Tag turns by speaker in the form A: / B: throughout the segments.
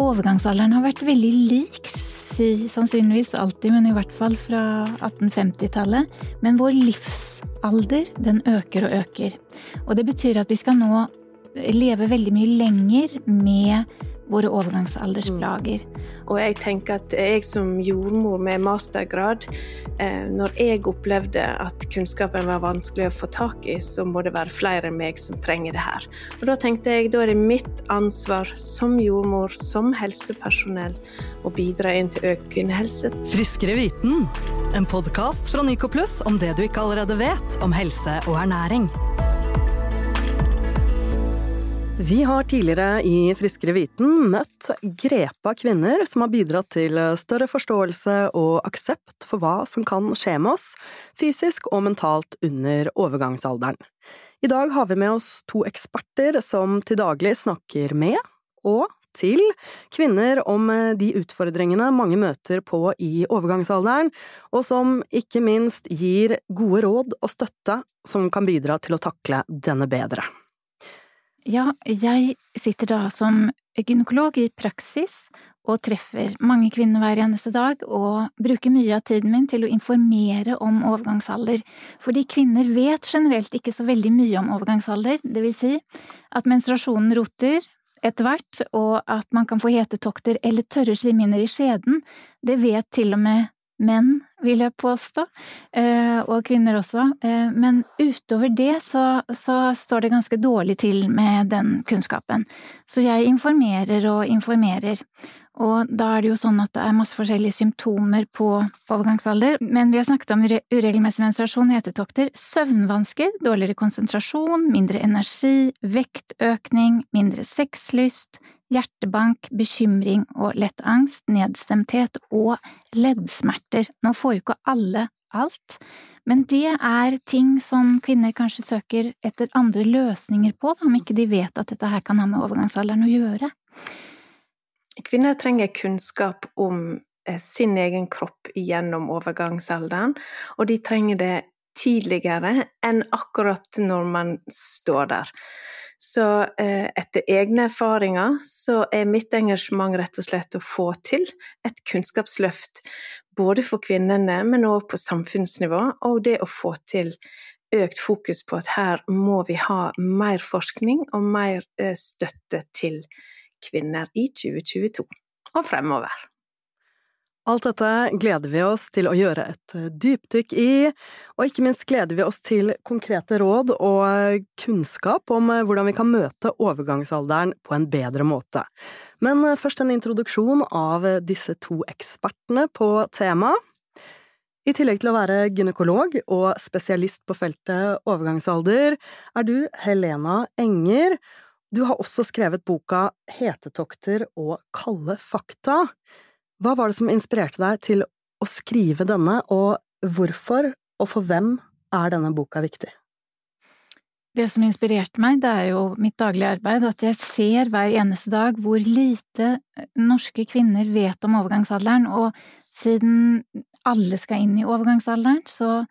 A: overgangsalderen har vært veldig lik, sannsynligvis alltid, men i hvert fall fra 1850-tallet. Men vår livsalder, den øker og øker. Og det betyr at vi skal nå leve veldig mye lenger med våre overgangsaldersplager. Mm.
B: Og jeg tenker at jeg som jordmor med mastergrad, eh, når jeg opplevde at kunnskapen var vanskelig å få tak i, så må det være flere enn meg som trenger det her. Og da tenkte jeg da er det mitt ansvar som jordmor, som helsepersonell, å bidra inn til økt kvinnehelse.
C: Friskere viten, en podkast fra Nyco Plus om det du ikke allerede vet om helse og ernæring. Vi har tidligere i Friskere viten møtt grepa kvinner som har bidratt til større forståelse og aksept for hva som kan skje med oss, fysisk og mentalt under overgangsalderen. I dag har vi med oss to eksperter som til daglig snakker med, og til, kvinner om de utfordringene mange møter på i overgangsalderen, og som ikke minst gir gode råd og støtte som kan bidra til å takle denne bedre.
A: Ja, jeg sitter da som gynekolog i praksis og treffer mange kvinner hver eneste dag, og bruker mye av tiden min til å informere om overgangsalder, fordi kvinner vet generelt ikke så veldig mye om overgangsalder, det vil si at menstruasjonen roter etter hvert, og at man kan få hetetokter eller tørre slimhinner i skjeden, det vet til og med menn, vil jeg påstå, eh, og kvinner også. Eh, men utover det så, så, står det ganske dårlig til med den kunnskapen. Så jeg informerer og informerer. Og da er det jo sånn at det er masse forskjellige symptomer på overgangsalder, men vi har snakket om uregelmessig menstruasjon, hetetokter, søvnvansker, dårligere konsentrasjon, mindre energi, vektøkning, mindre sexlyst, hjertebank, bekymring og lett angst, nedstemthet og leddsmerter. Nå får jo ikke alle alt, men det er ting som kvinner kanskje søker etter andre løsninger på, om ikke de vet at dette her kan ha med overgangsalderen å gjøre.
B: Kvinner trenger kunnskap om eh, sin egen kropp gjennom overgangsalderen, og de trenger det tidligere enn akkurat når man står der. Så eh, etter egne erfaringer så er mitt engasjement rett og slett å få til et kunnskapsløft både for kvinnene, men òg på samfunnsnivå, og det å få til økt fokus på at her må vi ha mer forskning og mer eh, støtte til kvinner i 2022 og fremover.
C: Alt dette gleder vi oss til å gjøre et eh, dypdykk i, og ikke minst gleder vi oss til konkrete råd og kunnskap om eh, hvordan vi kan møte overgangsalderen på en bedre måte. Men eh, først en introduksjon av disse to ekspertene på temaet. I tillegg til å være gynekolog og spesialist på feltet overgangsalder, er du Helena Enger. Du har også skrevet boka Hetetokter og kalde fakta. Hva var det som inspirerte deg til å skrive denne, og hvorfor og for hvem er denne boka viktig?
A: Det som inspirerte meg, det er jo mitt daglige arbeid, at jeg ser hver eneste dag hvor lite norske kvinner vet om overgangsalderen, og siden alle skal inn i overgangsalderen, så,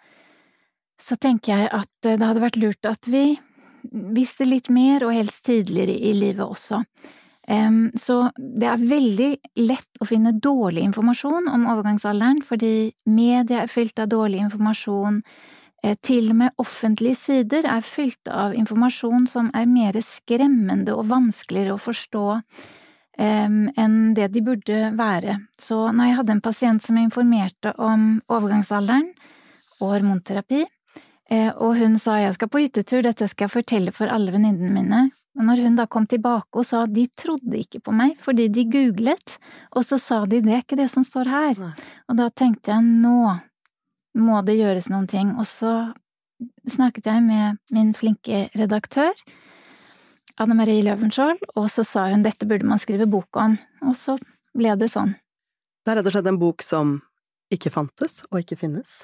A: så tenker jeg at det hadde vært lurt at vi visste litt mer, og helst tidligere i livet også. Så det er veldig lett å finne dårlig informasjon om overgangsalderen, fordi media er fylt av dårlig informasjon. Eh, til og med offentlige sider er fylt av informasjon som er mer skremmende og vanskeligere å forstå enn det de burde være. Så når jeg hadde en pasient som informerte om overgangsalderen og hormonterapi, eh, og hun sa jeg skal på hyttetur, dette skal jeg fortelle for alle venninnene mine, og når hun da kom tilbake og sa de trodde ikke på meg fordi de googlet, og så sa de det er ikke det som står her. Og da tenkte jeg nå må det gjøres noen ting. Og så snakket jeg med min flinke redaktør, Anne Marie Løvenskiold, og så sa hun dette burde man skrive bok om. Og så ble det sånn.
C: Det er rett og slett en bok som ikke fantes og ikke finnes?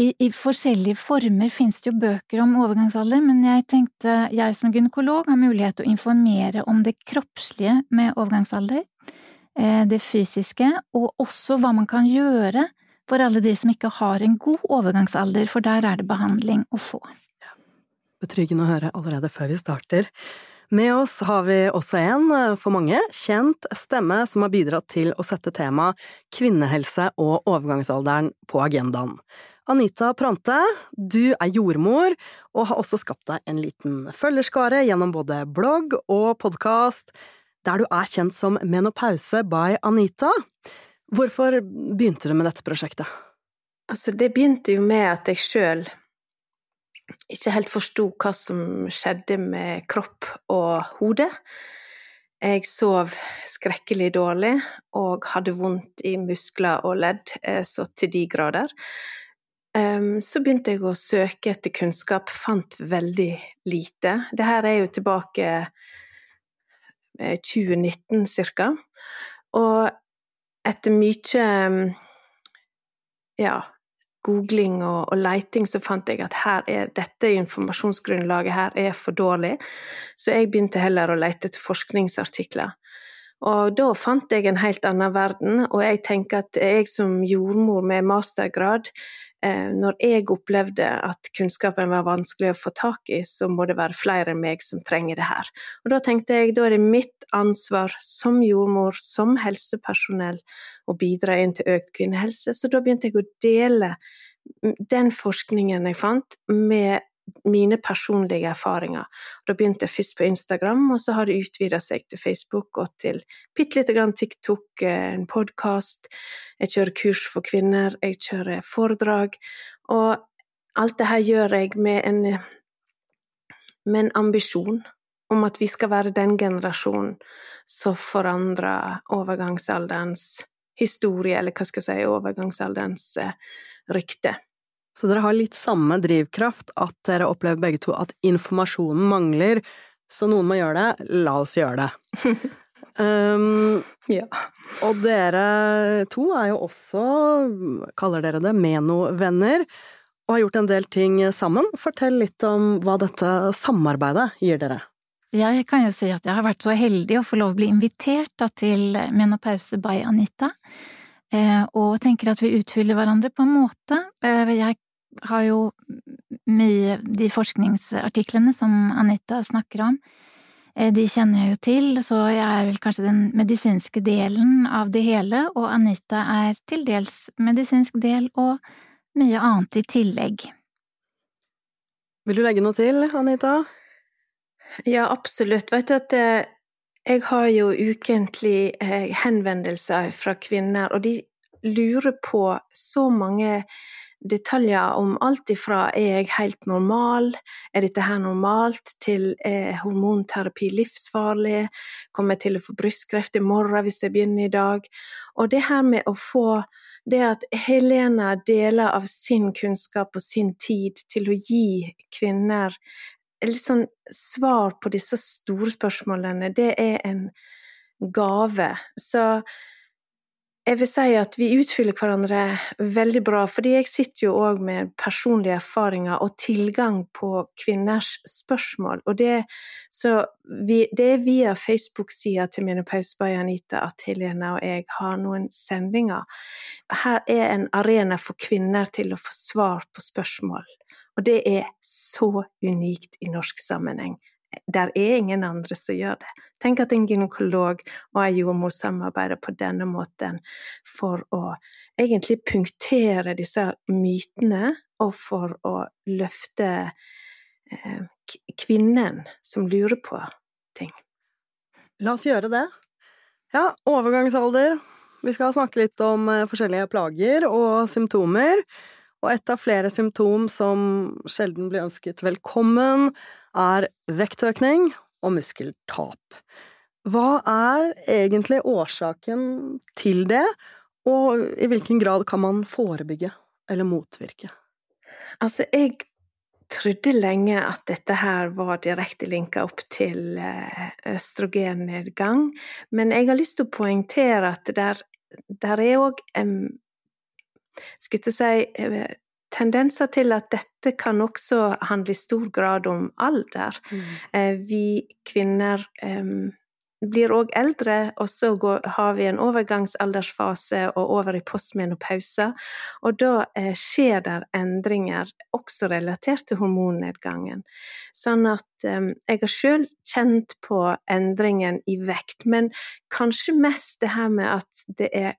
A: I, i, forskjellige former finnes det jo bøker om overgangsalder, men jeg tenkte jeg som gynekolog har mulighet til å informere om det kroppslige med overgangsalder, eh, det fysiske, og også hva man kan gjøre for alle de som ikke har en god overgangsalder, for der er det behandling å få. Ja.
C: Betryggende å høre allerede før vi starter. Med oss har vi også en, eh, for mange, kjent stemme som har bidratt til å sette temaet kvinnehelse og overgangsalderen på agendaen. Anita Prante, du er jordmor, og har også skapt deg en liten følgerskare gjennom både blogg og podkast, der du er kjent som Menopause by Anita. Hvorfor begynte du med dette prosjektet?
B: Altså, det begynte jo med at jeg sjøl ikke helt forsto hva som skjedde med kropp og hode. Jeg sov skrekkelig dårlig og hadde vondt i muskler og ledd eh, så til de grader. Så begynte jeg å søke etter kunnskap, fant veldig lite. Det her er jo tilbake 2019 eh, ca. Og etter mye ja, googling og, og leiting så fant jeg at er, dette informasjonsgrunnlaget her er for dårlig, så jeg begynte heller å lete etter forskningsartikler. Og da fant jeg en helt annen verden, og jeg tenker at jeg som jordmor med mastergrad når jeg opplevde at kunnskapen var vanskelig å få tak i, så må det være flere enn meg som trenger det her. Og da tenkte jeg da er det mitt ansvar som jordmor, som helsepersonell, å bidra inn til økt kvinnehelse. Så da begynte jeg å dele den forskningen jeg fant, med mine personlige erfaringer. Da begynte jeg først på Instagram, og så har det utvida seg til Facebook og til bitte lite grann TikTok, eh, en podkast. Jeg kjører kurs for kvinner, jeg kjører foredrag. Og alt det her gjør jeg med en, med en ambisjon om at vi skal være den generasjonen som forandrer overgangsalderens historie, eller hva skal jeg si, overgangsalderens eh, rykte.
C: Så dere har litt samme drivkraft, at dere opplever begge to at informasjonen mangler, så noen må gjøre det, la oss gjøre det. um,
B: ja.
C: Og dere to er jo også, kaller dere det, Meno-venner, og har gjort en del ting sammen. Fortell litt om hva dette samarbeidet gir dere.
A: Jeg kan jo si at jeg har vært så heldig å få lov å bli invitert til Menopause by Anita. Eh, og tenker at vi utfyller hverandre på en måte. Eh, jeg har jo mye de forskningsartiklene som Anita snakker om, eh, de kjenner jeg jo til, så jeg er vel kanskje den medisinske delen av det hele, og Anita er til dels medisinsk del og mye annet i tillegg.
C: Vil du legge noe til, Anita?
B: Ja, absolutt. Vet du at jeg har jo ukentlig eh, henvendelser fra kvinner, og de lurer på så mange detaljer om alt ifra er jeg helt normal, er dette her normalt, til er hormonterapi livsfarlig, kommer jeg til å få brystkreft i morgen hvis jeg begynner i dag? Og det her med å få det at Helena deler av sin kunnskap og sin tid til å gi kvinner litt sånn svar på disse store spørsmålene, det er en gave. Så jeg vil si at vi utfyller hverandre veldig bra, fordi jeg sitter jo òg med personlige erfaringer og tilgang på kvinners spørsmål. Og det, vi, det er via Facebook-sida til Menopause by Anita at Helena og jeg har noen sendinger. Her er en arena for kvinner til å få svar på spørsmål. Og det er så unikt i norsk sammenheng. Der er ingen andre som gjør det. Tenk at en gynekolog og en jordmor samarbeider på denne måten for å egentlig punktere disse mytene, og for å løfte eh, kvinnen som lurer på ting.
C: La oss gjøre det. Ja, overgangsalder. Vi skal snakke litt om eh, forskjellige plager og symptomer og et av flere symptom som sjelden blir ønsket velkommen, er vektøkning og muskeltap. Hva er egentlig årsaken til det, og i hvilken grad kan man forebygge eller motvirke?
B: Altså, jeg trodde lenge at dette her var direkte linka opp til eh, østrogennedgang, men jeg har lyst til å poengtere at der, der er òg skulle si eh, tendenser til at dette kan også handle i stor grad om alder. Mm. Eh, vi kvinner blir òg eldre, og så går, har vi en overgangsaldersfase og over i postmenopause. Og da eh, skjer det endringer, også relatert til hormonnedgangen. Sånn at eh, jeg har sjøl kjent på endringen i vekt, men kanskje mest det her med at det er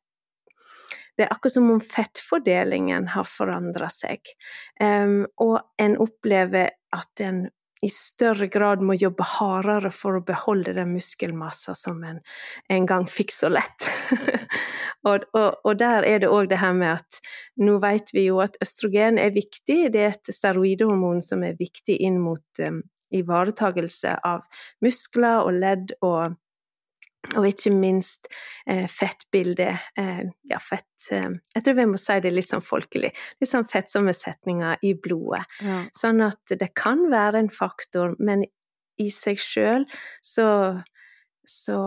B: det er akkurat som om fettfordelingen har forandra seg, um, og en opplever at en i større grad må jobbe hardere for å beholde den muskelmassa som en en gang fikk så lett. og, og, og, der er det òg det her med at nå vet vi jo at østrogen er viktig, det er et steroidehormon som er viktig inn mot um, ivaretagelse av muskler og ledd og og ikke minst eh, fettbildet. Eh, ja, fett eh, Jeg tror vi må si det litt sånn folkelig. Litt sånn fettsommersetninger i blodet. Ja. Sånn at det kan være en faktor, men i seg sjøl så, så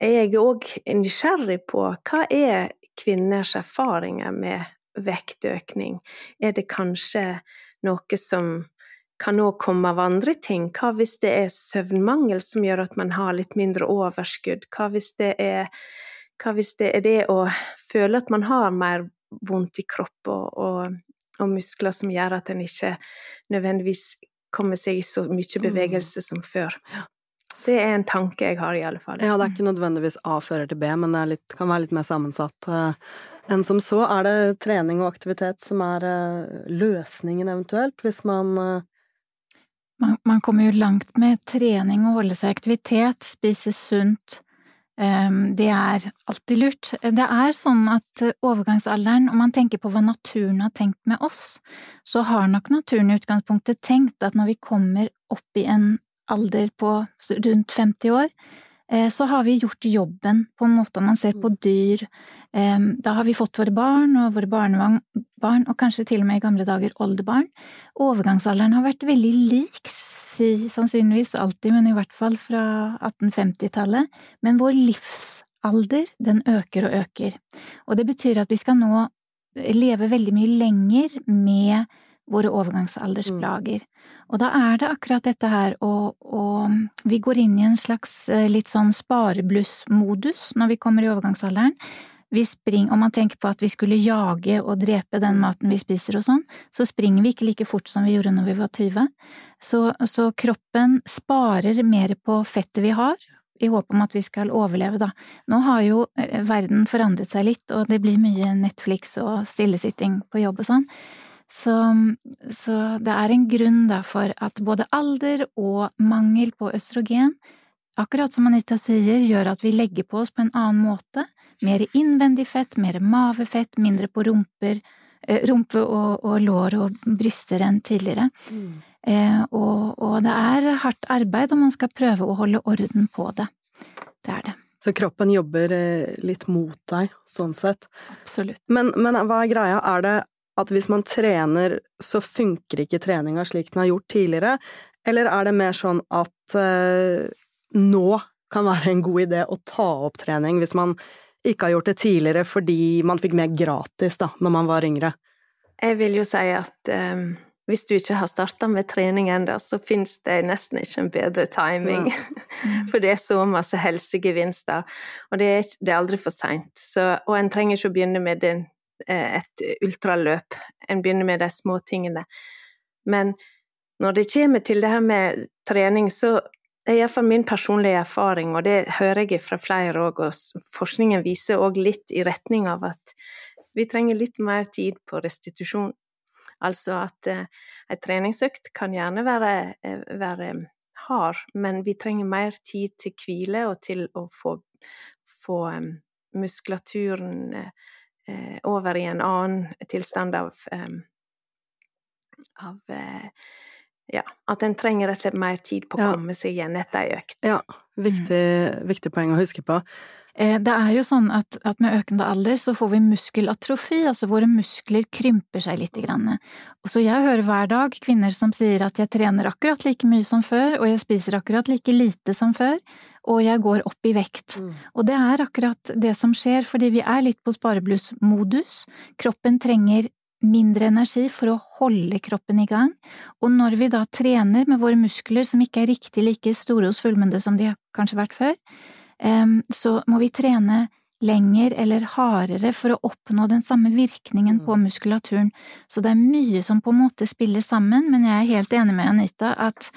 B: er jeg òg nysgjerrig på hva er kvinners erfaringer med vektøkning? Er det kanskje noe som kan òg komme av andre ting. Hva hvis det er søvnmangel som gjør at man har litt mindre overskudd? Hva hvis det er, hvis det, er det, å føle at man har mer vondt i kropp og, og, og, muskler som gjør at en ikke nødvendigvis kommer seg i så mye bevegelse som før? Det er en tanke jeg har, i alle fall.
C: Ja, det er ikke nødvendigvis A fører til B, men det litt, kan være litt mer sammensatt uh, enn som så. Er det trening og aktivitet som er uh, løsningen eventuelt, hvis man uh,
A: man, man, kommer jo langt med trening og holde seg i aktivitet, spise sunt. Ehm, det er alltid lurt. Det er sånn at overgangsalderen, om man tenker på hva naturen har tenkt med oss, så har nok naturen i utgangspunktet tenkt at når vi kommer opp i en alder på rundt 50 år, Eh, så har vi gjort jobben på en måte om man ser på mm. dyr. Da har vi fått våre barn og våre barnebarn, og kanskje til og med i gamle dager oldebarn. Overgangsalderen har vært veldig lik, sannsynligvis alltid, men i hvert fall fra 1850-tallet. Men vår livsalder, den øker og øker. Og det betyr at vi skal nå leve veldig mye lenger med våre overgangsaldersplager. Mm. Og da er det akkurat dette her og, og vi går inn i en slags eh, litt sånn sparebluss-modus når vi kommer i overgangsalderen. Vi springer, om man tenker på at vi skulle jage og drepe den maten vi spiser og sånn, så springer vi ikke like fort som vi gjorde når vi var 20. Så, så kroppen sparer mer på fettet vi har, i håp om at vi skal overleve, da. Nå har jo eh, verden forandret seg litt, og det blir mye Netflix og stillesitting på jobb og sånn. Så, så, det er en grunn da for at både alder og mangel på østrogen, akkurat som Anita sier, gjør at vi legger på oss på en annen måte. Mer innvendig fett, mer mavefett, mindre på rumper, eh, rumpe og, og, lår og bryster enn tidligere. Mm. Eh, og, og det er hardt arbeid om man skal prøve å holde orden på det. Det er det.
C: Så kroppen jobber eh, litt mot deg, sånn sett.
A: Absolutt.
C: Men, men, hva er greia? Er det at hvis man trener, så funker ikke treninga slik den har gjort tidligere, eller er det mer sånn at eh, nå kan være en god idé å ta opp trening hvis man ikke har gjort det tidligere fordi man fikk mer gratis da, når man var yngre?
B: Jeg vil jo si at eh, hvis du ikke har starta med trening ennå, så finnes det nesten ikke en bedre timing. Ja. For det er så masse helsegevinster, og det er, det er aldri for seint. Og en trenger ikke å begynne med den Eh, et ultraløp. En begynner med de små tingene. Men når det kommer til det her med trening, så er iallfall min personlige erfaring, og det hører jeg fra flere òg, og forskningen viser òg litt i retning av at vi trenger litt mer tid på restitusjon. Altså at eh, treningsøkt kan gjerne være, eh, være, hard, men vi trenger mer tid til hvile og til å få, få um, muskulaturen eh, Eh, over i en annen tilstand av, av eh, ja, at en trenger rett og slett mer tid på å ja. komme seg igjen etter ei økt.
C: Ja, viktig, mm. viktig, poeng å huske på.
A: Eh, det er jo sånn at, at, med økende alder så får vi muskelatrofi, altså våre muskler krymper seg lite grann. Og så jeg hører hver dag kvinner som sier at jeg trener akkurat like mye som før, og jeg spiser akkurat like lite som før, og jeg går opp i vekt. Mm. Og det er akkurat det som skjer, fordi vi er litt på sparebluss-modus. Kroppen trenger mindre energi for å holde kroppen i gang, og når vi da trener med våre muskler som ikke er riktig like store hos fullmåne som de har kanskje vært før, så må vi trene lenger eller hardere for å oppnå den samme virkningen på mm. muskulaturen. Så det er mye som på en måte spiller sammen, men jeg er helt enig med Anita at,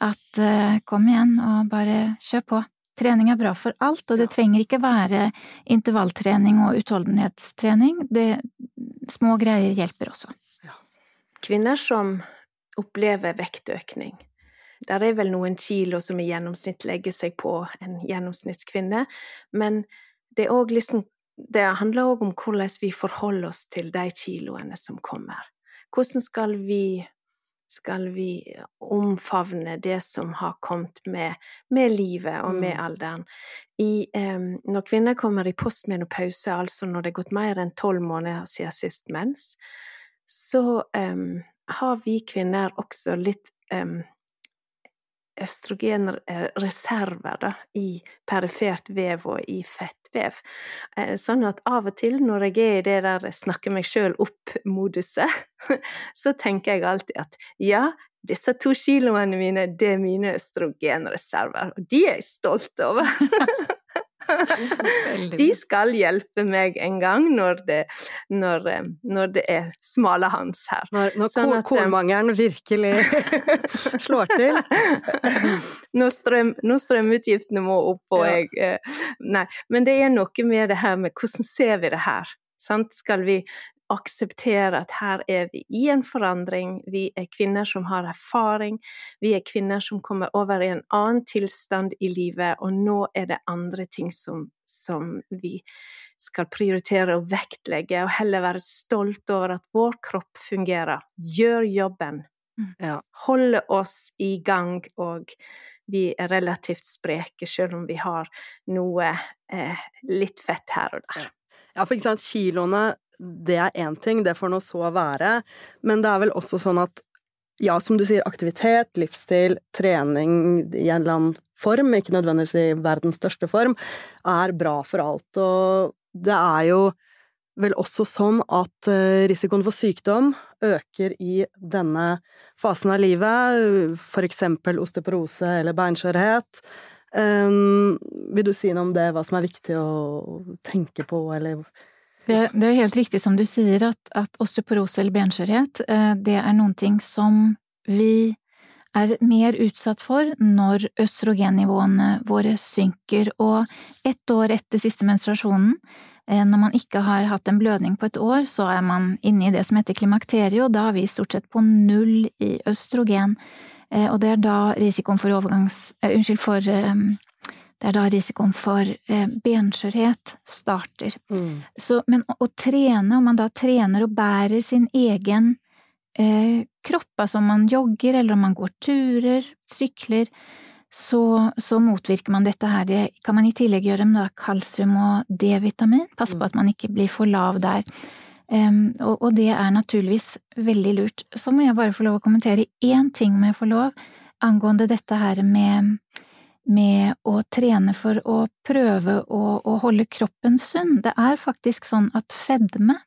A: at uh, kom igjen og bare kjør på. Trening er bra for alt, og det trenger ikke være intervalltrening og utholdenhetstrening. Det, små greier hjelper også. Ja.
B: Kvinner som opplever vektøkning, der er vel noen kilo som i gjennomsnitt legger seg på en gjennomsnittskvinne, men det, liksom, det handler òg om hvordan vi forholder oss til de kiloene som kommer. Hvordan skal vi, skal vi omfavne det som har kommet med, med livet og med mm. alderen? I, um, når kvinner kommer i postmenopause, altså når det er gått mer enn tolv måneder siden sist mens, så um, har vi kvinner også litt um, østrogenreserver da, i perifert vev og i fettvev. Eh, sånn at av og til når jeg er i det der snakker meg sjøl opp-moduset, så tenker jeg alltid at ja, disse to kiloene mine, det er mine østrogenreserver, og de er jeg stolt over. De skal hjelpe meg en gang når det, når, eh, når det er smale hans her.
C: Når, når sånn eh, kormangelen virkelig slår til?
B: når, strøm, når strømutgiftene må opp, og jeg eh, Nei. Men det er noe med det her med hvordan ser vi det her? Sant? Skal vi akseptere at her er vi i en forandring, vi er kvinner som har erfaring, vi er kvinner som kommer over i en annen tilstand i livet, og nå er det andre ting som, som vi skal prioritere og vektlegge, og heller være stolt over at vår kropp fungerer, gjør jobben, mm. ja. holder oss i gang, og vi er relativt spreke, selv om vi har noe eh, litt fett her og der.
C: Ja, for ikke sant, kiloene det er én ting, det får nå så være, men det er vel også sånn at ja, som du sier, aktivitet, livsstil, trening i en eller annen form, ikke nødvendigvis i verdens største form, er bra for alt. Og det er jo vel også sånn at eh, risikoen for sykdom øker i denne fasen av livet, for eksempel osteoporose eller beinskjørhet. Um, vil du si noe om det, hva som er viktig å tenke på, eller
A: det, det, er helt riktig som du sier, at, at osteoporose eller benskjørhet, eh, det er noen ting som vi er mer utsatt for når østrogennivåene våre synker, og ett år etter siste menstruasjonen, eh, når man ikke har hatt en blødning på et år, så er man inne i det som heter klimakterie, og da er vi stort sett på null i østrogen, eh, og det er da risikoen for overgangs... Unnskyld, for det er da risikoen for eh, benskjørhet starter. Mm. Så, men å, å, trene, om man da trener og bærer sin egen eh, kropp, altså om man jogger eller om man går turer, sykler, så, så, motvirker man dette her. Det kan man i tillegg gjøre med kalsium og D-vitamin. Pass på mm. at man ikke blir for lav der. Um, og, og, det er naturligvis veldig lurt. Så må jeg bare få lov å kommentere én ting, om jeg får lov, angående dette her med med å trene for å prøve å, å, holde kroppen sunn. Det er faktisk sånn at fedme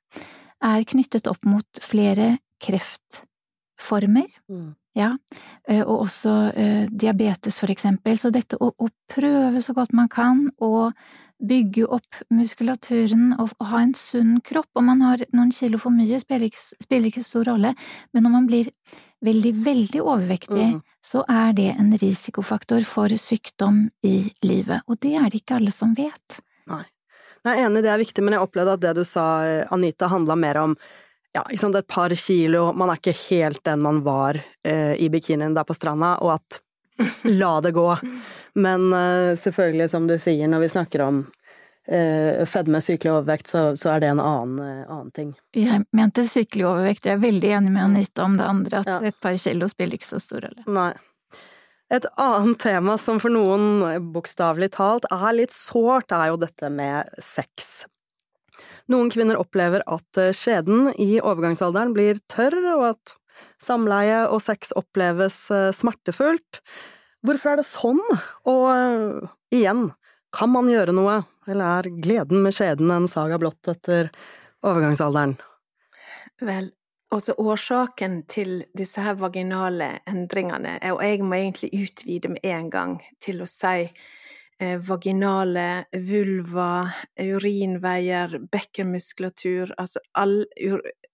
A: er knyttet opp mot flere kreftformer. Mm. Ja, eh, og også uh, diabetes, for eksempel. Så dette å, å, prøve så godt man kan å bygge opp muskulaturen og, og ha en sunn kropp Om man har noen kilo for mye, spiller ikke, spiller ikke stor rolle, men når man blir veldig, veldig overvektig, mm. så er det en risikofaktor for sykdom i livet. Og det er det ikke alle som vet.
C: Nei. Jeg er enig, det er viktig, men jeg opplevde at det du sa, Anita, handla mer om ja, sant, et par kilo, man er ikke helt den man var eh, i bikinien der på stranda, og at la det gå. Men eh, selvfølgelig, som du sier, når vi snakker om eh, fedme, sykelig overvekt, så, så, er det en annen, eh, annen, ting.
A: Jeg mente sykelig overvekt, jeg er veldig enig med Anita om det andre, at ja. et par kilo spiller ikke så stor rolle.
C: Nei. Et annet tema som for noen bokstavelig talt er litt sårt, er jo dette med sex. Noen kvinner opplever at eh, skjeden i overgangsalderen blir tørr, og at samleie og sex oppleves eh, smertefullt. Hvorfor er det sånn? Og igjen, kan man gjøre noe, eller er gleden med skjeden en saga blått etter overgangsalderen?
B: Vel, også årsaken til disse her vaginale endringene, og jeg må egentlig utvide med en gang til å si eh, vaginale, vulva, urinveier, bekkenmuskulatur Altså all,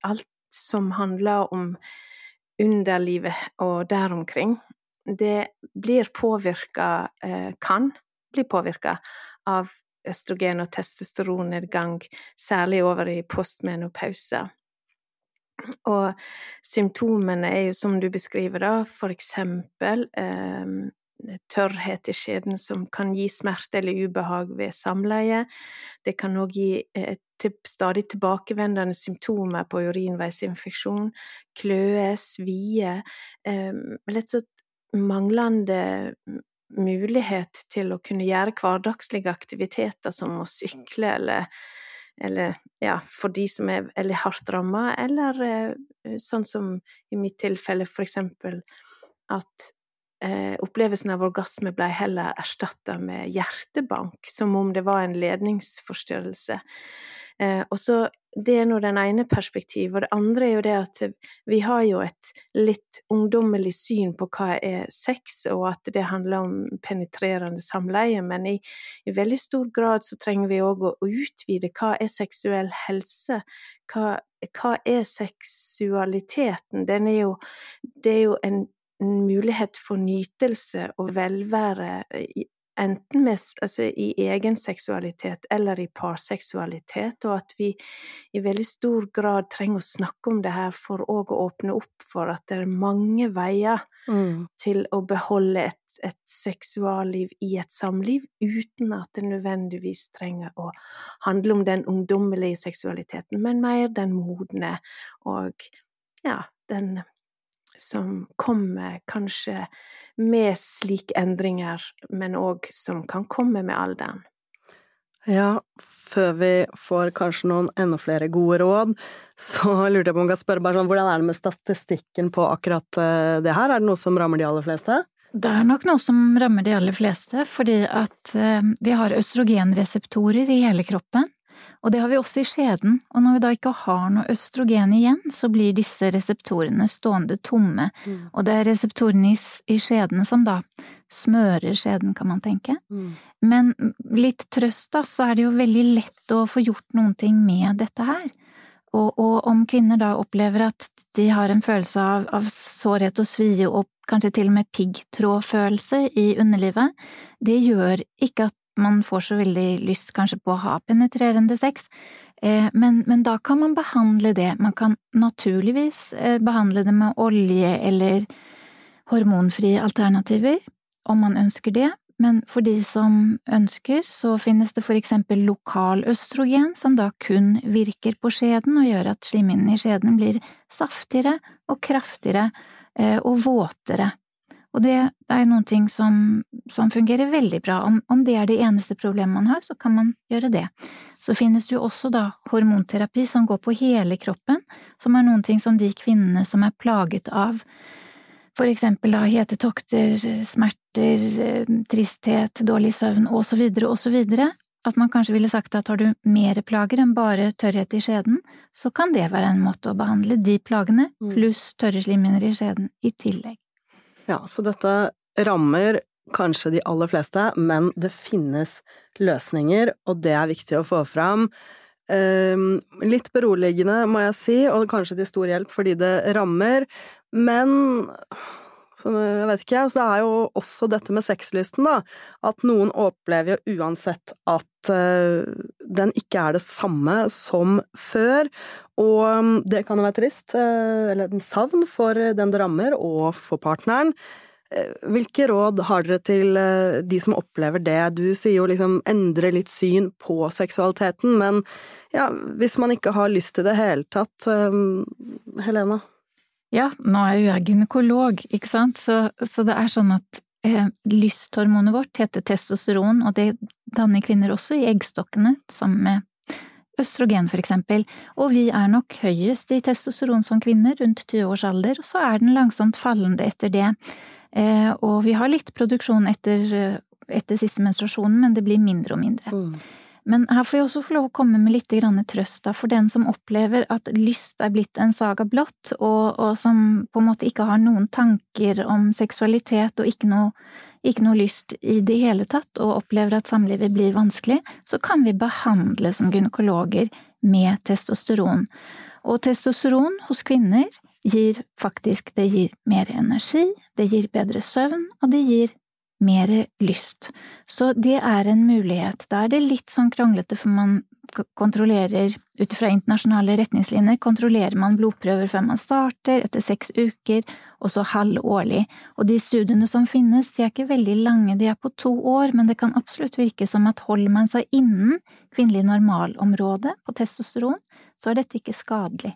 B: alt som handler om underlivet og der omkring, det blir påvirka, eh, kan bli påvirka av østrogen- og testosteronnedgang, særlig over i postmenopause. Og symptomene er jo som du beskriver, da, for eksempel eh, tørrhet i skjeden som kan gi smerte eller ubehag ved samleie. Det kan òg gi eh, til stadig tilbakevendende symptomer på urinveisinfeksjon, kløe, svie, eh, litt sånn manglende mulighet til å kunne gjøre hverdagslige aktiviteter som å sykle eller, eller ja, for de som er eller hardt ramma, eller eh, sånn som i mitt tilfelle for eksempel at eh, opplevelsen av orgasme ble heller erstatta med hjertebank, som om det var en ledningsforstyrrelse. Eh, og så Det er nå den ene perspektivet. Og det andre er jo det at vi har jo et litt ungdommelig syn på hva er sex, og at det handler om penetrerende samleie, men i, i veldig stor grad så trenger vi òg å utvide hva er seksuell helse? Hva, hva er seksualiteten? Den er jo Det er jo en mulighet for nytelse og velvære enten med, altså, i egen seksualitet eller i parseksualitet, og at vi i veldig stor grad trenger å snakke om det her for å åpne opp for at det er mange veier mm. til å beholde et, et seksualliv i et samliv, uten at det nødvendigvis trenger å handle om den ungdommelige seksualiteten, men mer den modne og ja, den som kommer kanskje med slike endringer, men òg som kan komme med alderen.
C: Ja, før vi får kanskje noen enda flere gode råd, så lurte jeg på om jeg kan spørre bare sånn, hvordan er det med statistikken på akkurat eh, det her? Er det noe som rammer de aller fleste?
A: Det er nok noe som rammer de aller fleste, fordi at eh, vi har østrogenreseptorer i hele kroppen. Og det har vi også i skjeden, og når vi da ikke har noe østrogen igjen, så blir disse reseptorene stående tomme. Mm. Og det er reseptorene i, i skjeden som da smører skjeden, kan man tenke. Mm. Men litt trøst, da, så er det jo veldig lett å få gjort noen ting med dette her. Og, og om kvinner da opplever at de har en følelse av, av sårhet og svie og kanskje til og med piggtrådfølelse i underlivet, det gjør ikke at man får så veldig lyst kanskje på å ha penetrerende sex, eh, men, men, da kan man behandle det. Man kan naturligvis eh, behandle det med olje eller hormonfrie alternativer, om man ønsker det, men for de som ønsker, så finnes det for eksempel lokal østrogen, som da kun virker på skjeden og gjør at slimhinnen i skjeden blir saftigere og kraftigere eh, og våtere. Og det er noen ting som, som fungerer veldig bra. Om, om, det er det eneste problemet man har, så kan man gjøre det. Så finnes det jo også da hormonterapi som går på hele kroppen, som er noen ting som de kvinnene som er plaget av for eksempel da hetetokter, smerter, tristhet, dårlig søvn og så videre og så videre, at man kanskje ville sagt at har du mer plager enn bare tørrhet i skjeden, så kan det være en måte å behandle de plagene mm. pluss tørre slimhinner i skjeden i tillegg.
C: Ja, så dette rammer kanskje de aller fleste, men det finnes løsninger, og det er viktig å få fram. Ehm, litt beroligende, må jeg si, og kanskje til stor hjelp fordi det rammer, men jeg vet ikke, så det er jo også dette med sexlysten, da. At noen opplever jo uansett at uh, den ikke er det samme som før. Og um, det kan jo være trist, uh, eller en savn, for den det rammer, og for partneren. Uh, hvilke råd har dere til de som opplever det? Du sier jo liksom endre litt syn på seksualiteten, men ja, hvis man ikke har lyst til det hele tatt, Helena?
A: Ja, nå er jo jeg gynekolog, ikke sant, så, så det er sånn at eh, lysthormonet vårt heter testosteron, og det danner kvinner også i eggstokkene, sammen med østrogen for eksempel, og vi er nok høyest i testosteron som kvinner, rundt 20 års alder, og så er den langsomt fallende etter det. Eh, og vi har litt produksjon etter, etter siste menstruasjonen, men det blir mindre og mindre. Mm. Men her får jeg også få lov å komme med litt trøst for den som opplever at lyst er blitt en saga blått, og, og, som på en måte ikke har noen tanker om seksualitet og ikke noe ikke noe lyst i det hele tatt og opplever at samlivet blir vanskelig, så kan vi behandle som gynekologer med testosteron. Og testosteron hos kvinner gir faktisk det gir mer energi, det gir bedre søvn, og det gir mer lyst. Så det er en mulighet. Da er det litt sånn kronglete, for man kontrollerer ut fra internasjonale retningslinjer, kontrollerer man blodprøver før man starter, etter seks uker, og så halvårlig. Og de studiene som finnes, de er ikke veldig lange, de er på to år, men det kan absolutt virke som at holder man seg innen kvinnelig normalområde på testosteron, så er dette ikke skadelig,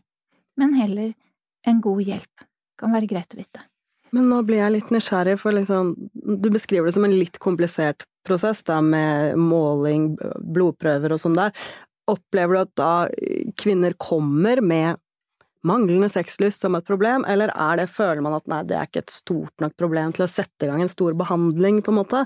A: men heller en god hjelp. Det kan være greit å vite.
C: Men nå blir jeg litt nysgjerrig, for liksom, du beskriver det som en litt komplisert prosess, da, med måling, blodprøver og sånn der. Opplever du at da kvinner kommer med manglende sexlyst som et problem, eller er det, føler man at nei, det er ikke et stort nok problem til å sette i gang en stor behandling, på en måte?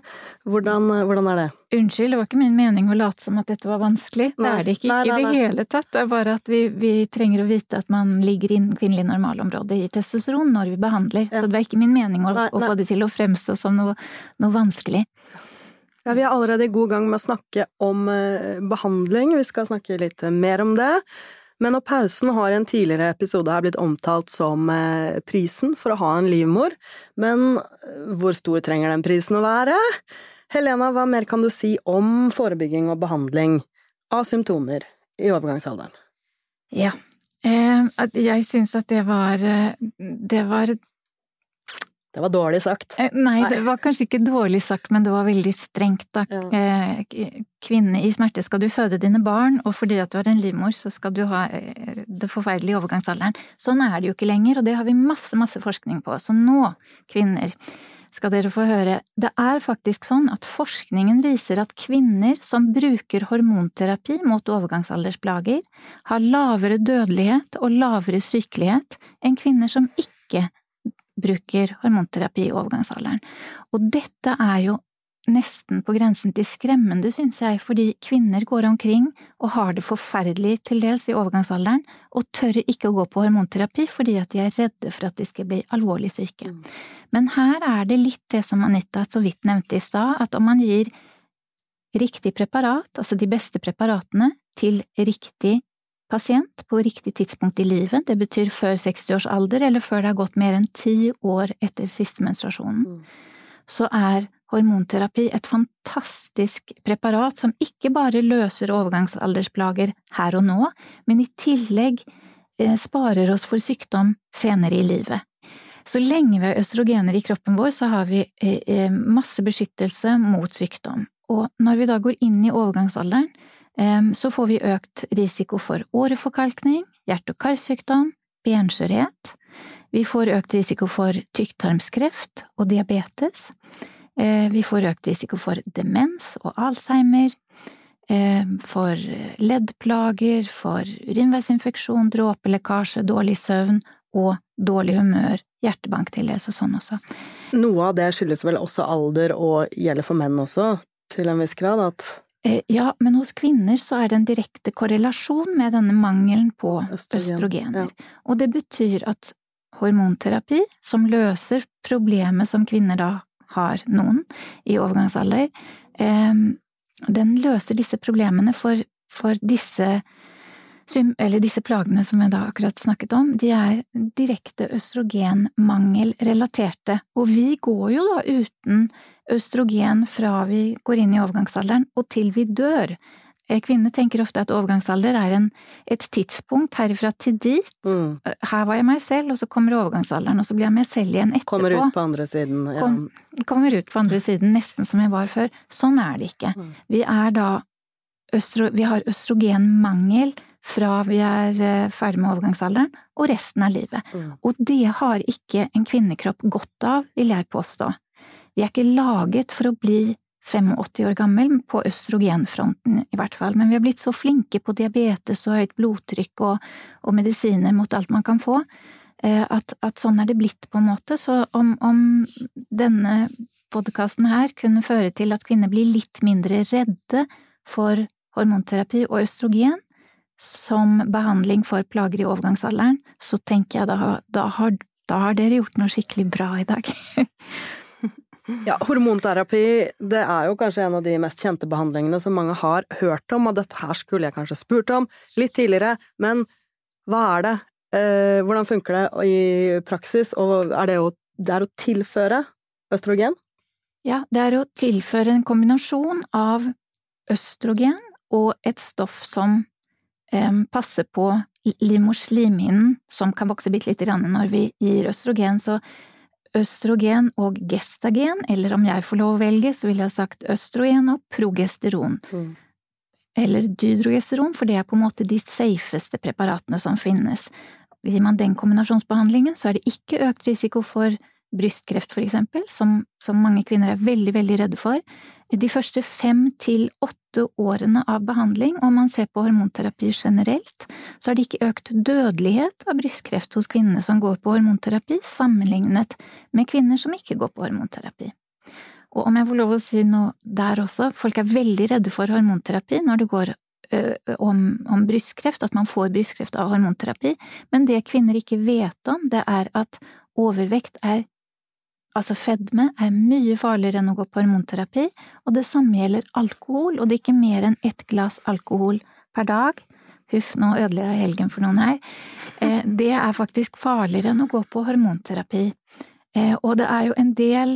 C: Hvordan, hvordan er det?
A: Unnskyld, det var ikke min mening å late som at dette var vanskelig. Nei. Det er det ikke nei, nei, i det hele tatt. Det er bare at vi, vi, trenger å vite at man ligger innen kvinnelig normalområde i testosteron når vi behandler. Ja. Så det var ikke min mening å, å, få det til å fremstå som noe, noe vanskelig.
C: Ja, vi er allerede i god gang med å snakke om eh, behandling. Vi skal snakke litt mer om det. Men når pausen har i en tidligere episode her blitt omtalt som eh, prisen for å ha en livmor, men eh, hvor stor trenger den prisen å være? Helena, hva mer kan du si om forebygging og behandling av symptomer i overgangsalderen?
A: Ja, jeg syns at det var, det var
C: det var dårlig sagt.
A: Eh, nei, det var kanskje ikke dårlig sagt, men det var veldig strengt, da. Ja. Eh, kvinne i smerte skal du føde dine barn, og fordi at du har en livmor, så skal du ha eh, det forferdelige overgangsalderen. Sånn er det jo ikke lenger, og det har vi masse, masse forskning på. Så nå, kvinner, skal dere få høre. Det er faktisk sånn at forskningen viser at kvinner som bruker hormonterapi mot overgangsaldersplager, har lavere dødelighet og lavere sykelighet enn kvinner som ikke bruker hormonterapi i overgangsalderen. Og dette er jo nesten på grensen til skremmende, synes jeg, fordi kvinner går omkring og har det forferdelig til dels i overgangsalderen, og tør ikke å gå på hormonterapi fordi at de er redde for at de skal bli alvorlig syke. Mm. Men her er det litt det som Anita så vidt nevnte i stad, at om man gir riktig preparat, altså de beste preparatene, til riktig pasient på riktig tidspunkt i livet, det betyr før 60 års alder eller før det har gått mer enn ti år etter siste menstruasjonen, mm. så er hormonterapi et fantastisk preparat som ikke bare løser overgangsaldersplager her og nå, men i tillegg eh, sparer oss for sykdom senere i livet. Så lenge vi har østrogener i kroppen vår, så har vi eh, eh, masse beskyttelse mot sykdom. Og når vi da går inn i overgangsalderen, så får vi økt risiko for åreforkalkning, hjerte- og karsykdom, benskjørhet. Vi får økt risiko for tykktarmskreft og diabetes. Eh, vi får økt risiko for demens og alzheimer, for leddplager, for urinveisinfeksjon, dråpelekkasje, dårlig søvn og dårlig humør, hjertebanktillelse og sånn også.
C: Noe av det skyldes vel også alder og gjelder for menn også, til en viss grad, at
A: ja, men hos kvinner så er det en direkte korrelasjon med denne mangelen på Østrogen, østrogener. Ja. Og det betyr at hormonterapi, som løser problemet som kvinner da har noen i overgangsalder, eh, den løser disse problemene for, for disse eller disse plagene som jeg da akkurat snakket om, de er direkte østrogenmangelrelaterte, og vi går jo da uten østrogen fra vi går inn i overgangsalderen og til vi dør. Kvinnene kvinner tenker ofte at overgangsalder er en, et tidspunkt herifra til dit. Mm. Eh, her var jeg meg selv, og så kommer overgangsalderen, og så blir jeg meg selv igjen etterpå.
C: Kommer ut på andre siden. Ja. Kom,
A: kommer ut på andre siden, nesten som jeg var før. Sånn er det ikke. Mm. Vi er da østro, Vi har østrogenmangel fra vi er eh, ferdig med overgangsalderen, og resten av livet. Mm. Og det har ikke en kvinnekropp godt av, vil jeg påstå. Vi er ikke laget for å bli 85 år gammel, på østrogenfronten i hvert fall, men vi har blitt så flinke på diabetes og høyt blodtrykk og, og medisiner mot alt man kan få, eh, at, at, sånn er det blitt, på en måte. Så om, om denne podkasten her kunne føre til at kvinner blir litt mindre redde for hormonterapi og østrogen som behandling for plager i overgangsalderen, så tenker jeg da, da, har, da har dere gjort noe skikkelig bra i dag.
C: Ja, hormonterapi det er jo kanskje en av de mest kjente behandlingene som mange har hørt om, og dette her skulle jeg kanskje spurt om litt tidligere, men hva er det? Eh, hvordan funker det i praksis, og er det, å, det er å tilføre østrogen?
A: Ja, det er å tilføre en kombinasjon av østrogen og et stoff som passer på livmorslimhinnen, som kan vokse bitte lite grann når vi gir østrogen, så østrogen og gestagen, eller om jeg får lov å velge, så ville jeg ha sagt østrogen og progesteron. Mm. Eller dydrogesteron, for det er på en måte de safeste preparatene som finnes. Gir man den kombinasjonsbehandlingen, så er det ikke økt risiko for brystkreft, for eksempel, som, som mange kvinner er veldig, veldig redde for. De første fem til åtte årene av behandling, om man ser på hormonterapi generelt, så har det ikke økt dødelighet av brystkreft hos kvinnene som går på hormonterapi, sammenlignet med kvinner som ikke går på hormonterapi. Og om jeg får lov å si noe der også, folk er veldig redde for hormonterapi når det går om, om, brystkreft, at man får brystkreft av hormonterapi, men det kvinner ikke vet om, det er at overvekt er Altså, fedme er mye farligere enn å gå på hormonterapi, og det samme gjelder alkohol, og drikke mer enn ett glass alkohol per dag. Huff, nå ødelegger jeg helgen for noen her. Eh, det er faktisk farligere enn å gå på hormonterapi. Eh, og det er jo en del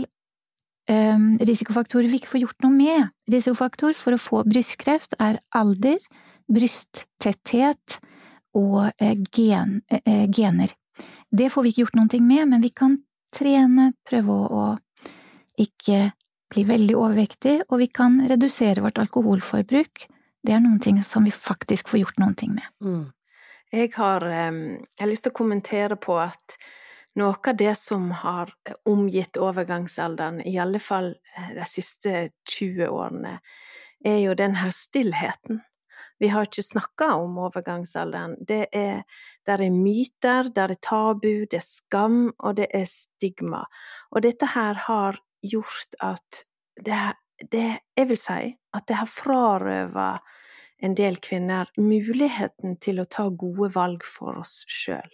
A: eh, risikofaktorer vi ikke får gjort noe med. Risikofaktor for å få brystkreft er alder, brysttetthet og gen, gener. Det får vi ikke gjort noe med, men vi kan trene, prøve å, ikke bli veldig overvektig, og vi kan redusere vårt alkoholforbruk. Det er noen ting som vi faktisk får gjort noen ting med. Mm.
B: Jeg, har, jeg har lyst til å kommentere på at noe av det som har omgitt overgangsalderen, i alle fall eh, de siste 20 årene, er jo den her stillheten. Vi har ikke snakka om overgangsalderen. Det er, der er myter, der er tabu, det er skam, og det er stigma. Og dette her har gjort at det, det Jeg vil si at det har frarøva en del kvinner muligheten til å ta gode valg for oss sjøl.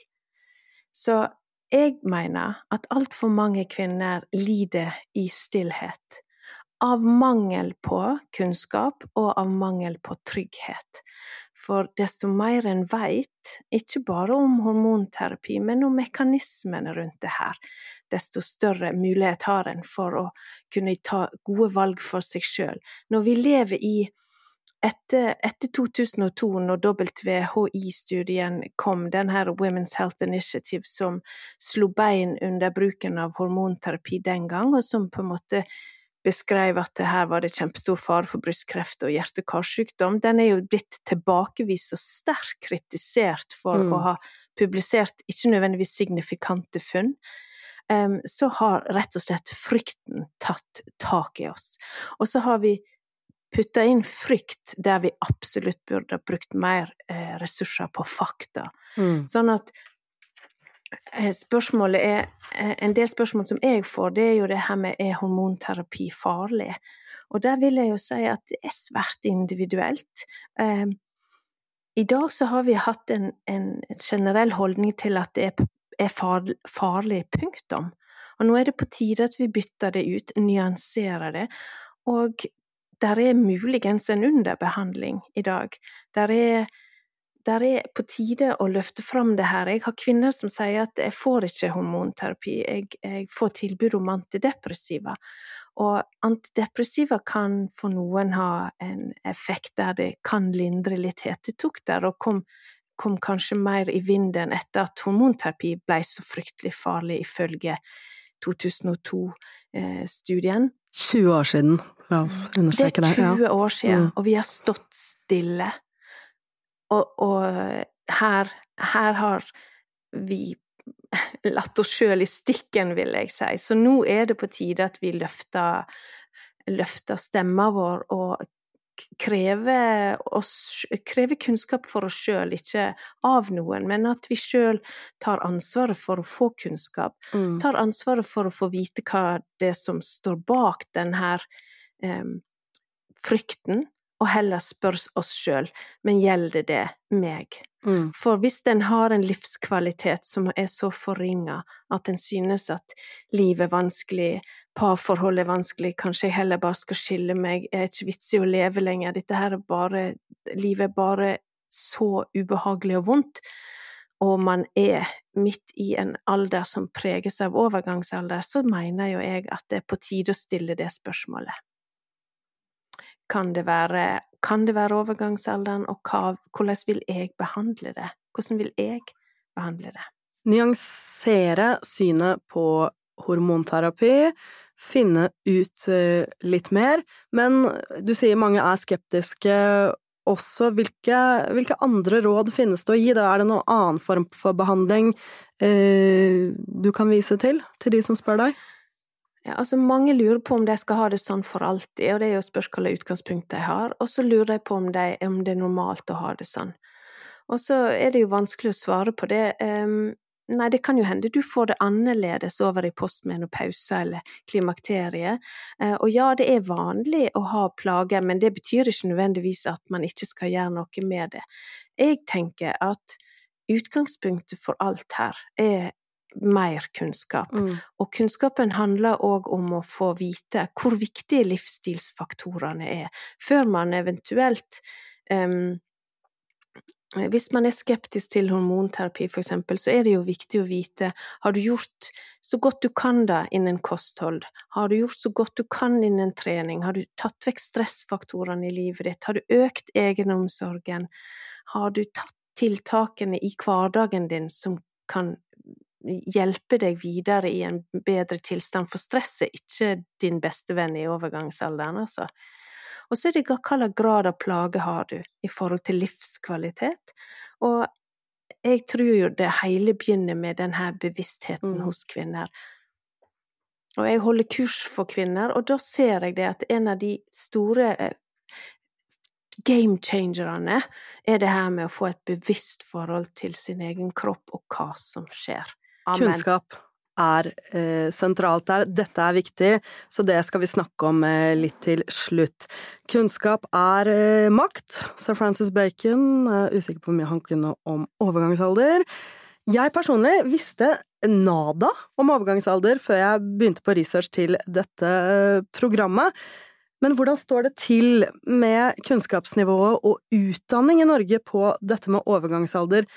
B: Så jeg mener at altfor mange kvinner lider i stillhet av mangel på kunnskap og av mangel på trygghet. For desto mer en veit, ikke bare om hormonterapi, men om mekanismene rundt det her, desto større mulighet har en for å kunne ta gode valg for seg sjøl. Når vi lever i etter, etter 2002, når WHI-studien kom, denne Women's Health Initiative som slo bein under bruken av hormonterapi den gang, og som på en måte beskrev at her var det kjempestor fare for brystkreft og hjerte-karsykdom, den er jo blitt tilbakevist og sterkt kritisert for mm. å ha publisert ikke nødvendigvis signifikante funn. Um, så har rett og slett frykten tatt tak i oss. Og så har vi putta inn frykt der vi absolutt burde ha brukt mer eh, ressurser på fakta. Mm. Sånn at spørsmålet er eh, En del spørsmål som jeg får, det er jo det her med er hormonterapi farlig? Og der vil jeg jo si at det er svært individuelt. Ehm, I dag så har vi hatt en, en generell holdning til at det er farlig, punktum. Og nå er det på tide at vi bytter det ut, nyanserer det. Og der er muligens en underbehandling i dag. Der er der er på tide å løfte fram det her. Jeg har kvinner som sier at jeg får ikke hormonterapi, jeg, jeg får tilbud om antidepressiva. Og antidepressiva kan for noen ha en effekt der det kan lindre litt hetetokter, og kom, kom kanskje mer i vinden etter at hormonterapi ble så fryktelig farlig, ifølge 2002-studien. Eh,
C: 20 år siden, la oss understreke
B: det. Det er 20 år siden, mm. og vi har stått stille. Og, og her, her, har vi latt oss sjøl i stikken, vil jeg si. Så nå er det på tide at vi løfter, løfter stemma vår og krever, oss, krever kunnskap for oss sjøl, ikke av noen, men at vi sjøl tar ansvaret for å få kunnskap. Mm. Tar ansvaret for å få vite hva det er som står bak denne her um, frykten og heller spørre oss sjøl, men gjelder det meg?
C: Mm.
B: For hvis en har en livskvalitet som er så forringa at en synes at livet er vanskelig, parforhold er vanskelig, kanskje jeg heller bare skal skille meg, jeg er ikke vits i å leve lenger, dette her er bare Livet er bare så ubehagelig og vondt, og man er midt i en alder som preges av overgangsalder, så mener jo jeg at det er på tide å stille det spørsmålet. Kan det være, kan det være overgangsalderen, og hva, hvordan vil jeg behandle det? Hvordan vil jeg behandle det?
C: Nyansere synet på hormonterapi, finne ut eh, litt mer, men du sier mange er skeptiske også. Hvilke, hvilke andre råd finnes det å gi? Da er det noen annen form for behandling eh, du kan vise til, til de som spør deg?
B: Ja, altså Mange lurer på om de skal ha det sånn for alltid, og det er jo spørs hvilket utgangspunkt de har. Og så lurer de på om, de, om, det er normalt å ha det sånn. Og så er det jo vanskelig å svare på det. Um, nei, det kan jo hende du får det annerledes over i postmenopause eller klimakteriet. Uh, og ja, det er vanlig å ha plager, men det betyr ikke nødvendigvis at man ikke skal gjøre noe med det. Jeg tenker at utgangspunktet for alt her er mer kunnskap.
C: Mm.
B: Og kunnskapen handler òg om å få vite hvor viktige livsstilsfaktorene er, før man eventuelt um, hvis man er skeptisk til hormonterapi, for eksempel, så er det jo viktig å vite har du gjort så godt du kan da innen kosthold, har du gjort så godt du kan innen trening, har du tatt vekk stressfaktorene i livet ditt, har du økt egenomsorgen, har du tatt tiltakene i hverdagen din som kan hjelpe deg videre i en bedre tilstand, for stress er ikke din beste venn i overgangsalderen, altså. Og så er det hva slags grad av plage har du i forhold til livskvalitet, og jeg tror jo det hele begynner med denne bevisstheten
C: Mm.
B: hos kvinner. Og jeg holder kurs for kvinner, og da ser jeg det at en av de store eh, game changerne er det her med å få et bevisst forhold til sin egen kropp og hva som skjer. Amen.
C: Kunnskap er eh, sentralt der. Dette er viktig, så det skal vi snakke om eh, litt til slutt. Kunnskap er eh, makt, sa Francis Bacon. Jeg er usikker på hvor mye han kunne om overgangsalder. Jeg personlig visste nada om overgangsalder før jeg begynte på research til dette eh, programmet. Men hvordan står det til med kunnskapsnivået og utdanning i Norge på dette med overgangsalder?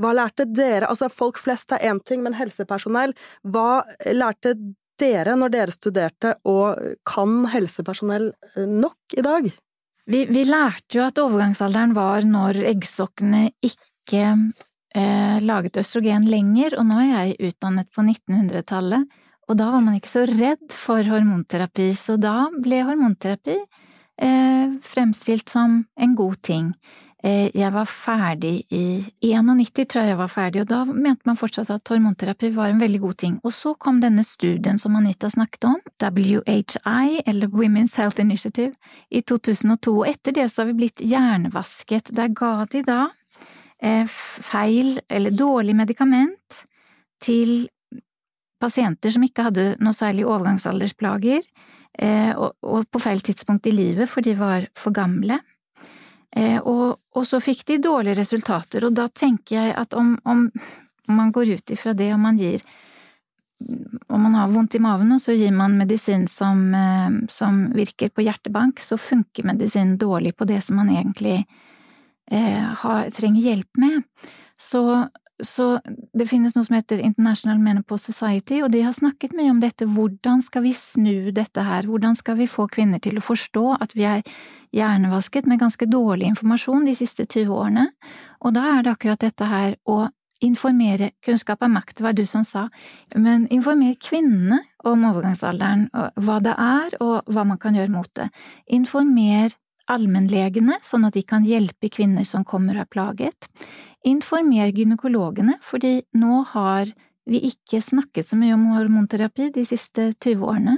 C: Hva lærte dere, altså folk flest er én ting, men helsepersonell, hva lærte dere når dere studerte, og kan helsepersonell eh, nok i dag?
A: Vi, vi lærte jo at overgangsalderen var når eggstokkene ikke eh, laget østrogen lenger, og nå er jeg utdannet på 1900-tallet, og da var man ikke så redd for hormonterapi, så da ble hormonterapi eh, fremstilt som en god ting. Eh, jeg var ferdig i 91, tror jeg jeg var ferdig, og da mente man fortsatt at hormonterapi var en veldig god ting. Og så kom denne studien som Anita snakket om, WHI, eller Women's Health Initiative, i 2002, og etter det så har vi blitt hjernevasket. Der ga de da eh, feil eller dårlig medikament til pasienter som ikke hadde noe særlig overgangsaldersplager, eh, og, på feil tidspunkt i livet, for de var for gamle. Eh, og, og, så fikk de dårlige resultater, og da tenker jeg at om, om, man går ut ifra det, og man gir om man har vondt i maven, og så gir man medisin som, eh, som virker på hjertebank, så funker medisinen dårlig på det som man egentlig eh, har, trenger hjelp med. Så, så det finnes noe som heter International Menopause Society, og de har snakket mye om dette. Hvordan skal vi snu dette her? Hvordan skal vi få kvinner til å forstå at vi er hjernevasket med ganske dårlig informasjon de siste 20 årene? Og da er det akkurat dette her å informere Kunnskap er makt, det var du som sa, men informer kvinnene om overgangsalderen, hva det er, og hva man kan gjøre mot det. Informer allmennlegene, sånn at de kan hjelpe kvinner som kommer og er plaget. Informer gynekologene, fordi nå har vi ikke snakket så mye om hormonterapi de siste 20 årene.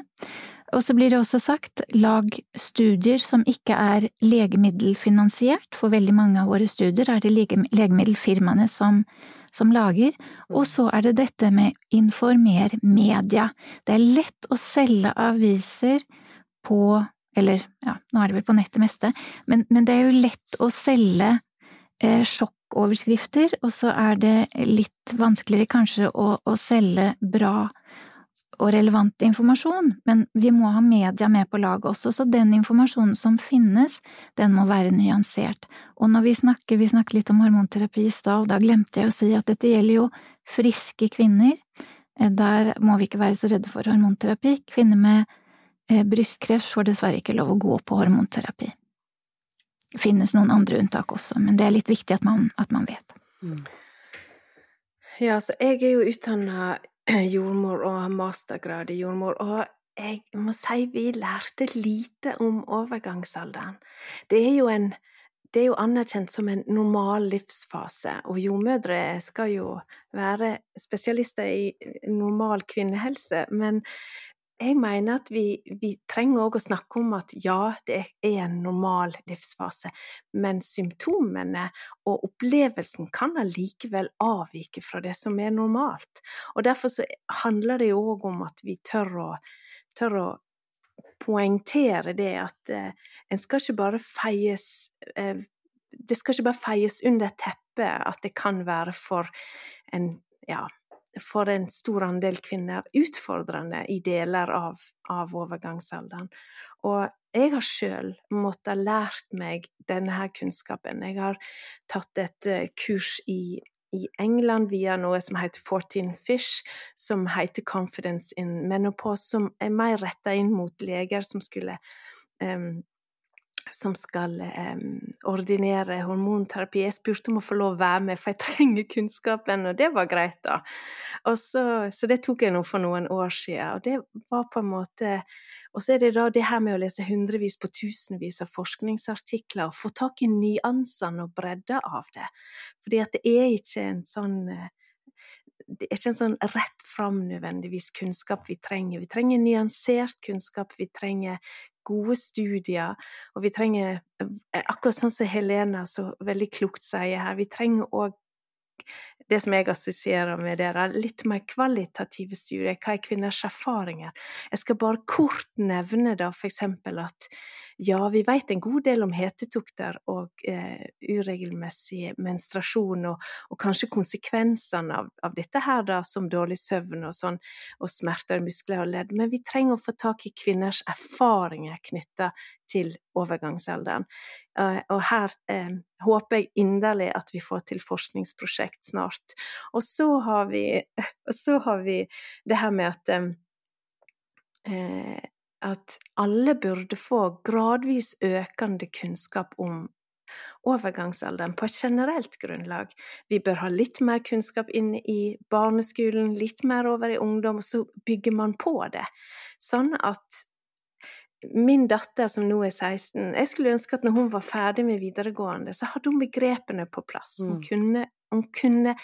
A: Og så blir det også sagt, lag studier som ikke er legemiddelfinansiert, for veldig mange av våre studier er det legemiddelfirmaene som, som lager. Og så er det dette med informer media. Det er lett å selge aviser på eller ja, nå er det vel på nettet meste, men, men det er jo lett å selge eh, sjokkoverskrifter, og så er det litt vanskeligere kanskje å, å selge bra og relevant informasjon, men vi må ha media med på laget også, så den informasjonen som finnes, den må være nyansert. Og når vi snakker, vi snakket litt om hormonterapi i stad, og da glemte jeg å si at dette gjelder jo friske kvinner. Eh, der må vi ikke være så redde for hormonterapi. Kvinner med brystkreft får dessverre ikke lov å gå på hormonterapi. Det finnes noen andre unntak også, men det er litt viktig at man, at man vet. Mm.
B: Ja, så jeg er jo utdanna jordmor og har mastergrad i jordmor, og jeg må si vi lærte lite om overgangsalderen. Det er jo en det er jo anerkjent som en normal livsfase, og jordmødre skal jo være spesialister i normal kvinnehelse, men jeg mener at vi, vi trenger òg å snakke om at ja, det er en normal livsfase, men symptomene og opplevelsen kan allikevel avvike fra det som er normalt. Og derfor så handler det jo òg om at vi tør å, tør å poengtere det at eh, en skal ikke bare feies eh, Det skal ikke bare feies under teppet at det kan være for en ja, for en stor andel kvinner utfordrende i deler av, av overgangsalderen. Og jeg har sjøl måttet lært meg denne kunnskapen. Jeg har tatt et eh, kurs i, i England via noe som heter 14 Fish, som heter Confidence in Menopause, som er mer retta inn mot leger som skulle um, som skal um, ordinere hormonterapi. Jeg spurte om å få lov å være med, for jeg trenger kunnskapen, og det var greit, da. Så, så, det tok jeg nå for noen år siden, og det var på en måte Og så er det da det her med å lese hundrevis på tusenvis av forskningsartikler, og få tak i nyansene og bredda av det. Fordi at det er ikke en sånn det er ikke en sånn rett fram nødvendigvis kunnskap vi trenger. Vi trenger nyansert kunnskap, vi trenger gode studier, og vi trenger, eh, akkurat sånn som Helena så veldig klokt sier her, vi trenger òg det som jeg assosierer med dere, litt mer kvalitative studier. Hva er kvinners erfaringer? Jeg skal bare kort nevne da eksempel at ja, vi vet en god del om hetetokter og eh, uregelmessig menstruasjon, og, og, kanskje konsekvensene av, av, dette her, da, som dårlig søvn og sånn, og smerter i muskler og ledd, men vi trenger å få tak i kvinners erfaringer knytta til overgangsalderen. Eh, og her eh, håper jeg inderlig at vi får til forskningsprosjekt snart. Og så har vi, så har vi det her med at eh, at alle burde få gradvis økende kunnskap om overgangsalderen på et generelt grunnlag. Vi bør ha litt mer kunnskap inn i barneskolen, litt mer over i ungdom, og så bygger man på det. Sånn at min datter som nå er 16, jeg skulle ønske at når hun var ferdig med videregående, så hadde hun begrepene på plass. Hun mm. kunne hun kunne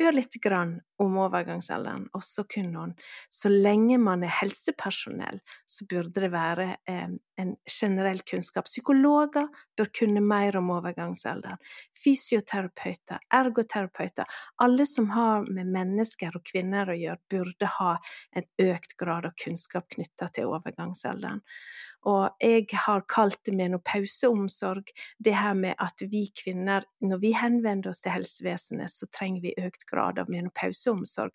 B: ørlite grann om overgangsalderen, og så kunne hun Så lenge man er helsepersonell, så burde det være eh, en generell kunnskap. Psykologer bør kunne mer om overgangsalderen. Fysioterapeuter, ergoterapeuter. Alle som har med mennesker og kvinner å gjøre, burde ha en økt grad av kunnskap knytta til overgangsalderen. Og jeg har kalt menopauseomsorg, det her med at vi kvinner, når vi henvender oss til helsevesenet, så trenger vi økt grad av menopauseomsorg.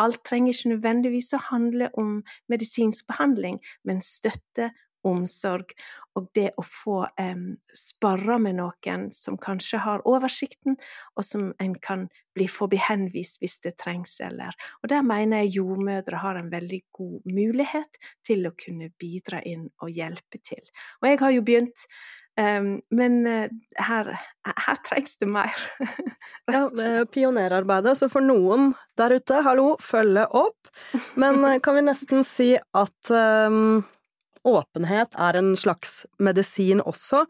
B: Alt trenger ikke nødvendigvis å handle om medisinsk behandling, men støtte omsorg, og det å få eh, sparra med noen som kanskje har oversikten, og som en kan bli forbi henvist hvis det trengs, eller Og der mener jeg jordmødre har en veldig god mulighet til å kunne bidra inn og hjelpe til. Og jeg har jo begynt Um, men uh, her, her, trengs det mer.
C: ja, det er pionerarbeidet, så for noen der ute, hallo, følge opp. Men uh, kan vi nesten si at um, åpenhet er en slags medisin også.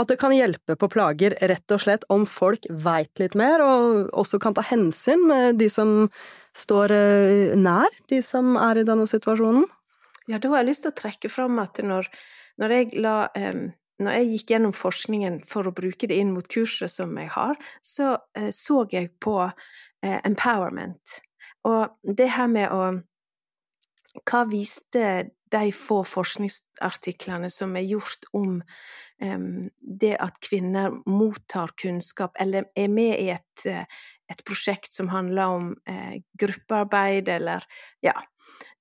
C: At det kan hjelpe på plager, rett og slett, om folk veit litt mer, og også kan ta hensyn med de som står eh, nær de som er i denne situasjonen.
B: Ja, da har jeg lyst til å trekke fram at når, når jeg la um når jeg gikk gjennom forskningen for å bruke det inn mot kurset som jeg har, så eh, så jeg på eh, empowerment. Og det her med å hva viste de få forskningsartiklene som er gjort om um, det at kvinner mottar kunnskap, eller er med i et, eh, et prosjekt som handler om uh, gruppearbeid, eller ja.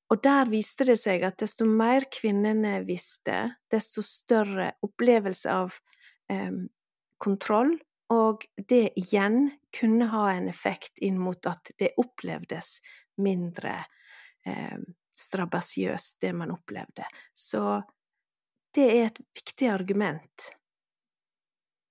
B: Og der viste det seg at desto mer kvinnene visste, desto større opplevelse av um, kontroll, og det igjen kunne ha en effekt inn mot at det opplevdes mindre um, strabasiøst, det man opplevde. Så det er et viktig argument.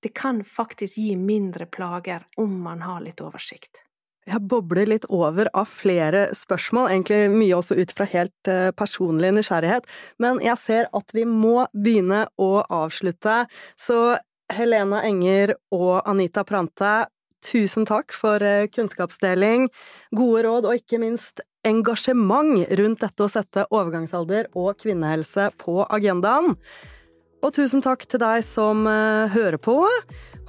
B: Det kan faktisk gi mindre plager om man har litt oversikt.
C: Jeg bobler litt over av flere spørsmål, egentlig mye også ut fra helt eh, personlig nysgjerrighet, men jeg ser at vi må begynne å avslutte. Så Helena Enger og Anita Prante, tusen takk for eh, kunnskapsdeling, gode råd og ikke minst engasjement rundt dette å sette overgangsalder og kvinnehelse på agendaen. Og tusen takk til deg som uh, hører på.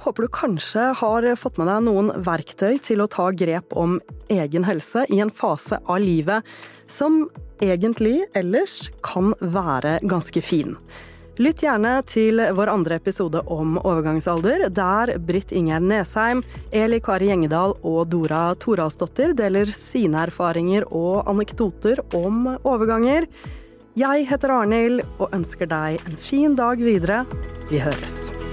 C: Håper du kanskje har fått med deg noen verktøy til å ta grep om egen helse i en fase av livet som egentlig ellers kan være ganske fin. Lytt gjerne til vår andre episode om overgangsalder, der Britt Ingjerd Nesheim, Eli Kari Gjengedal og Dora Toralsdottir deler sine erfaringer og anekdoter om overganger. Jeg heter Arnhild og ønsker deg en fin dag videre. Vi høres.